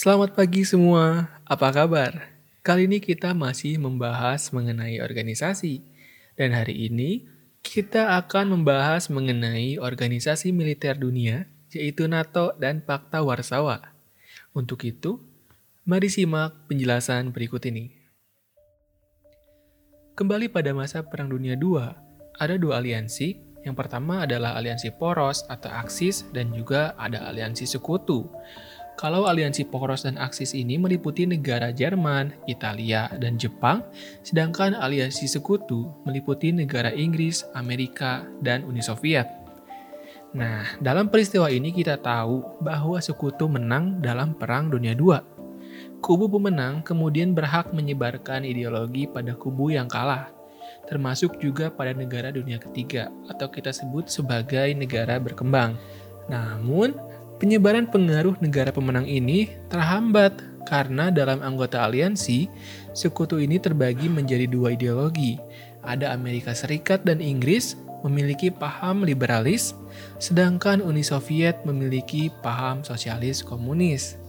Selamat pagi semua, apa kabar? Kali ini kita masih membahas mengenai organisasi. Dan hari ini kita akan membahas mengenai organisasi militer dunia, yaitu NATO dan Pakta Warsawa. Untuk itu, mari simak penjelasan berikut ini. Kembali pada masa Perang Dunia II, ada dua aliansi. Yang pertama adalah aliansi poros atau aksis dan juga ada aliansi sekutu. Kalau aliansi poros dan aksis ini meliputi negara Jerman, Italia, dan Jepang, sedangkan aliansi sekutu meliputi negara Inggris, Amerika, dan Uni Soviet. Nah, dalam peristiwa ini kita tahu bahwa sekutu menang dalam Perang Dunia II. Kubu pemenang kemudian berhak menyebarkan ideologi pada kubu yang kalah, termasuk juga pada negara dunia ketiga atau kita sebut sebagai negara berkembang. Namun, Penyebaran pengaruh negara pemenang ini terhambat karena dalam anggota aliansi, sekutu ini terbagi menjadi dua ideologi. Ada Amerika Serikat dan Inggris memiliki paham liberalis, sedangkan Uni Soviet memiliki paham sosialis komunis.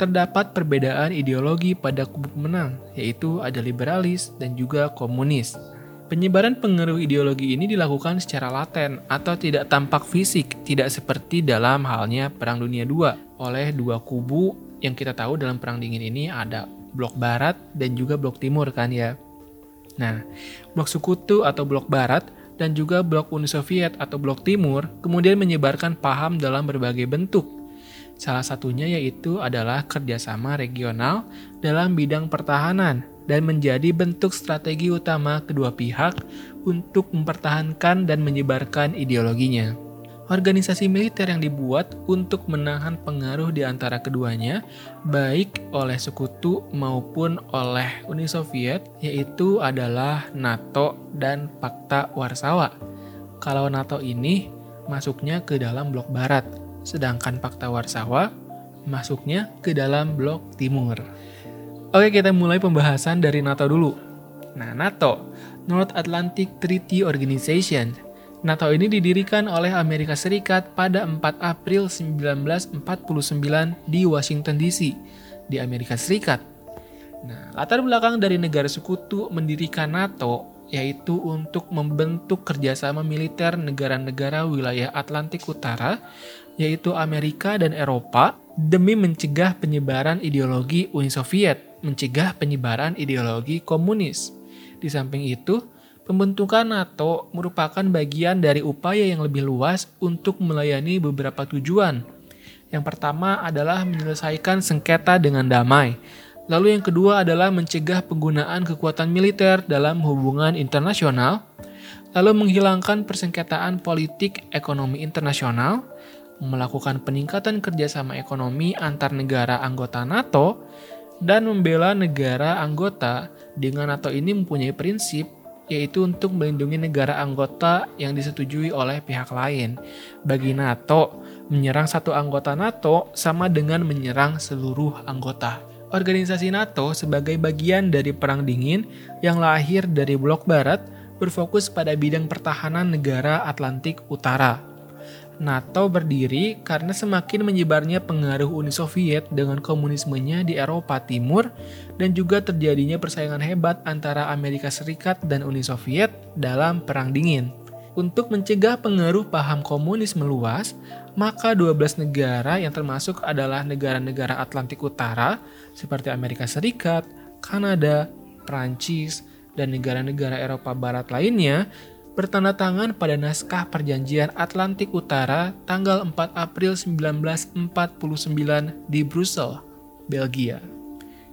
Terdapat perbedaan ideologi pada kubu pemenang, yaitu ada liberalis dan juga komunis. Penyebaran pengaruh ideologi ini dilakukan secara laten atau tidak tampak fisik, tidak seperti dalam halnya Perang Dunia II oleh dua kubu yang kita tahu dalam Perang Dingin ini ada blok barat dan juga blok timur kan ya. Nah, blok sekutu atau blok barat dan juga blok Uni Soviet atau blok timur kemudian menyebarkan paham dalam berbagai bentuk. Salah satunya yaitu adalah kerjasama regional dalam bidang pertahanan dan menjadi bentuk strategi utama kedua pihak untuk mempertahankan dan menyebarkan ideologinya. Organisasi militer yang dibuat untuk menahan pengaruh di antara keduanya, baik oleh sekutu maupun oleh Uni Soviet, yaitu adalah NATO dan Pakta Warsawa. Kalau NATO ini masuknya ke dalam blok barat, sedangkan Pakta Warsawa masuknya ke dalam blok timur. Oke, kita mulai pembahasan dari NATO dulu. Nah, NATO, North Atlantic Treaty Organization. NATO ini didirikan oleh Amerika Serikat pada 4 April 1949 di Washington DC, di Amerika Serikat. Nah, latar belakang dari negara sekutu mendirikan NATO yaitu untuk membentuk kerjasama militer negara-negara wilayah Atlantik Utara, yaitu Amerika dan Eropa, demi mencegah penyebaran ideologi Uni Soviet mencegah penyebaran ideologi komunis. Di samping itu, pembentukan NATO merupakan bagian dari upaya yang lebih luas untuk melayani beberapa tujuan. Yang pertama adalah menyelesaikan sengketa dengan damai. Lalu yang kedua adalah mencegah penggunaan kekuatan militer dalam hubungan internasional. Lalu menghilangkan persengketaan politik ekonomi internasional, melakukan peningkatan kerjasama ekonomi antar negara anggota NATO, dan membela negara anggota dengan NATO ini mempunyai prinsip yaitu untuk melindungi negara anggota yang disetujui oleh pihak lain. Bagi NATO, menyerang satu anggota NATO sama dengan menyerang seluruh anggota. Organisasi NATO sebagai bagian dari Perang Dingin yang lahir dari Blok Barat berfokus pada bidang pertahanan negara Atlantik Utara. NATO berdiri karena semakin menyebarnya pengaruh Uni Soviet dengan komunismenya di Eropa Timur dan juga terjadinya persaingan hebat antara Amerika Serikat dan Uni Soviet dalam Perang Dingin. Untuk mencegah pengaruh paham komunis meluas, maka 12 negara yang termasuk adalah negara-negara Atlantik Utara seperti Amerika Serikat, Kanada, Prancis, dan negara-negara Eropa Barat lainnya bertanda tangan pada naskah perjanjian Atlantik Utara tanggal 4 April 1949 di Brussels, Belgia.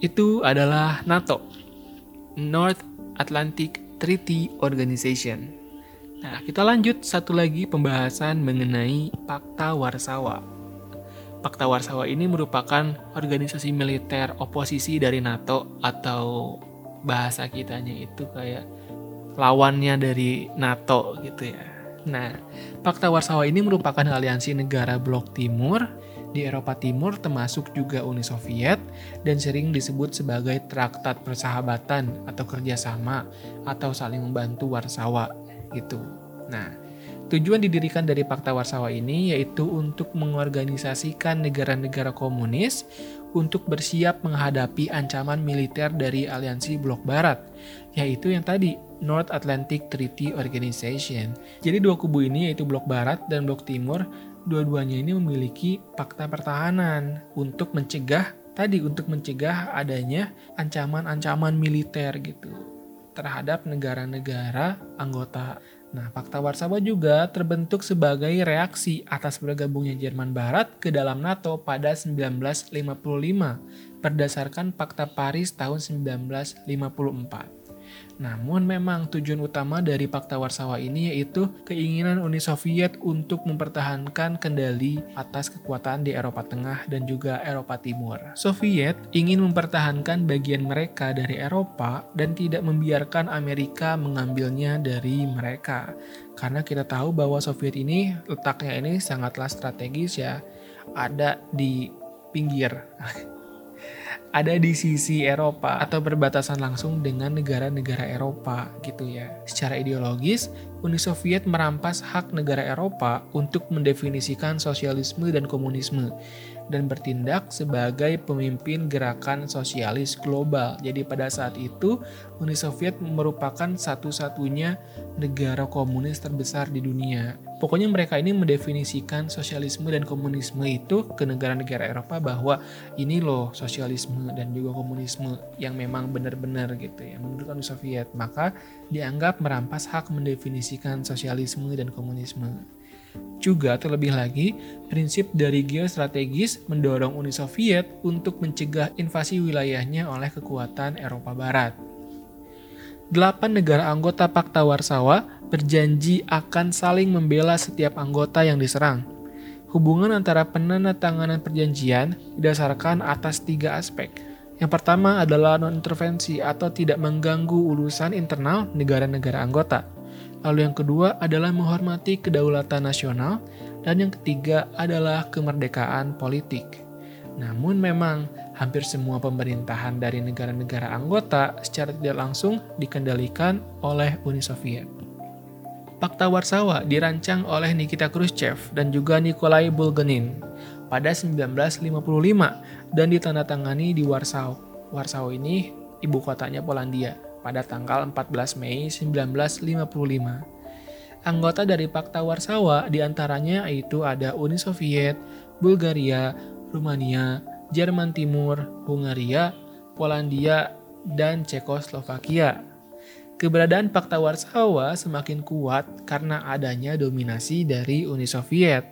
Itu adalah NATO, North Atlantic Treaty Organization. Nah, kita lanjut satu lagi pembahasan mengenai Pakta Warsawa. Pakta Warsawa ini merupakan organisasi militer oposisi dari NATO atau bahasa kitanya itu kayak lawannya dari NATO gitu ya. Nah, Pakta Warsawa ini merupakan aliansi negara blok timur di Eropa Timur termasuk juga Uni Soviet dan sering disebut sebagai traktat persahabatan atau kerjasama atau saling membantu Warsawa gitu. Nah, tujuan didirikan dari Pakta Warsawa ini yaitu untuk mengorganisasikan negara-negara komunis untuk bersiap menghadapi ancaman militer dari aliansi blok barat, yaitu yang tadi North Atlantic Treaty Organization. Jadi dua kubu ini yaitu blok barat dan blok timur, dua-duanya ini memiliki fakta pertahanan untuk mencegah tadi untuk mencegah adanya ancaman-ancaman militer gitu terhadap negara-negara anggota Nah, Fakta Warsawa juga terbentuk sebagai reaksi atas bergabungnya Jerman Barat ke dalam NATO pada 1955 berdasarkan Fakta Paris tahun 1954. Namun memang tujuan utama dari Fakta Warsawa ini yaitu keinginan Uni Soviet untuk mempertahankan kendali atas kekuatan di Eropa Tengah dan juga Eropa Timur. Soviet ingin mempertahankan bagian mereka dari Eropa dan tidak membiarkan Amerika mengambilnya dari mereka. Karena kita tahu bahwa Soviet ini letaknya ini sangatlah strategis ya, ada di pinggir ada di sisi Eropa atau berbatasan langsung dengan negara-negara Eropa gitu ya. Secara ideologis, Uni Soviet merampas hak negara Eropa untuk mendefinisikan sosialisme dan komunisme dan bertindak sebagai pemimpin gerakan sosialis global. Jadi pada saat itu Uni Soviet merupakan satu-satunya negara komunis terbesar di dunia. Pokoknya mereka ini mendefinisikan sosialisme dan komunisme itu ke negara-negara Eropa bahwa ini loh sosialisme dan juga komunisme yang memang benar-benar gitu ya menurut Uni Soviet. Maka dianggap merampas hak mendefinisikan sosialisme dan komunisme. Juga terlebih lagi, prinsip dari geostrategis mendorong Uni Soviet untuk mencegah invasi wilayahnya oleh kekuatan Eropa Barat. Delapan negara anggota Pakta Warsawa berjanji akan saling membela setiap anggota yang diserang. Hubungan antara penandatanganan perjanjian didasarkan atas tiga aspek. Yang pertama adalah non-intervensi atau tidak mengganggu urusan internal negara-negara anggota. Lalu yang kedua adalah menghormati kedaulatan nasional dan yang ketiga adalah kemerdekaan politik. Namun memang hampir semua pemerintahan dari negara-negara anggota secara tidak langsung dikendalikan oleh Uni Soviet. Pakta Warsawa dirancang oleh Nikita Khrushchev dan juga Nikolai Bulganin pada 1955 dan ditandatangani di Warsaw. Warsaw ini ibu kotanya Polandia pada tanggal 14 Mei 1955. Anggota dari Pakta Warsawa di antaranya yaitu ada Uni Soviet, Bulgaria, Rumania, Jerman Timur, Hungaria, Polandia, dan Cekoslovakia. Keberadaan Pakta Warsawa semakin kuat karena adanya dominasi dari Uni Soviet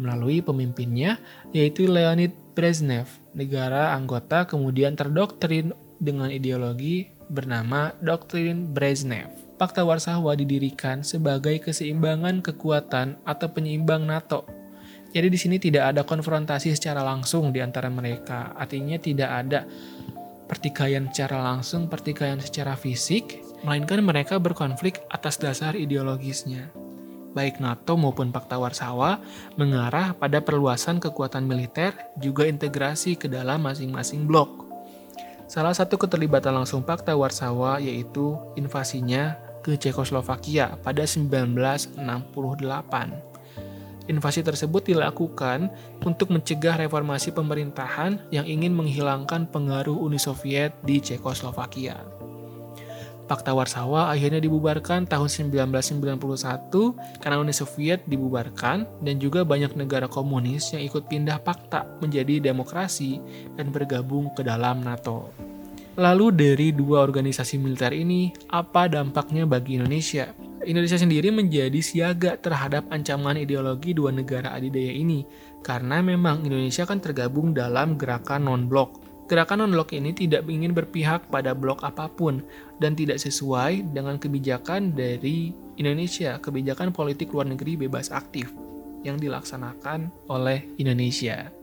melalui pemimpinnya yaitu Leonid Brezhnev. Negara anggota kemudian terdoktrin dengan ideologi bernama Doktrin Brezhnev. Pakta Warsawa didirikan sebagai keseimbangan kekuatan atau penyeimbang NATO. Jadi di sini tidak ada konfrontasi secara langsung di antara mereka. Artinya tidak ada pertikaian secara langsung, pertikaian secara fisik, melainkan mereka berkonflik atas dasar ideologisnya. Baik NATO maupun Pakta Warsawa mengarah pada perluasan kekuatan militer juga integrasi ke dalam masing-masing blok. Salah satu keterlibatan langsung Pakta Warsawa yaitu invasinya ke Cekoslovakia pada 1968. Invasi tersebut dilakukan untuk mencegah reformasi pemerintahan yang ingin menghilangkan pengaruh Uni Soviet di Cekoslovakia. Pakta Warsawa akhirnya dibubarkan tahun 1991 karena Uni Soviet dibubarkan dan juga banyak negara komunis yang ikut pindah pakta menjadi demokrasi dan bergabung ke dalam NATO. Lalu dari dua organisasi militer ini, apa dampaknya bagi Indonesia? Indonesia sendiri menjadi siaga terhadap ancaman ideologi dua negara adidaya ini, karena memang Indonesia kan tergabung dalam gerakan non-blok. Gerakan non-blok ini tidak ingin berpihak pada blok apa pun dan tidak sesuai dengan kebijakan dari Indonesia, kebijakan politik luar negeri bebas aktif yang dilaksanakan oleh Indonesia.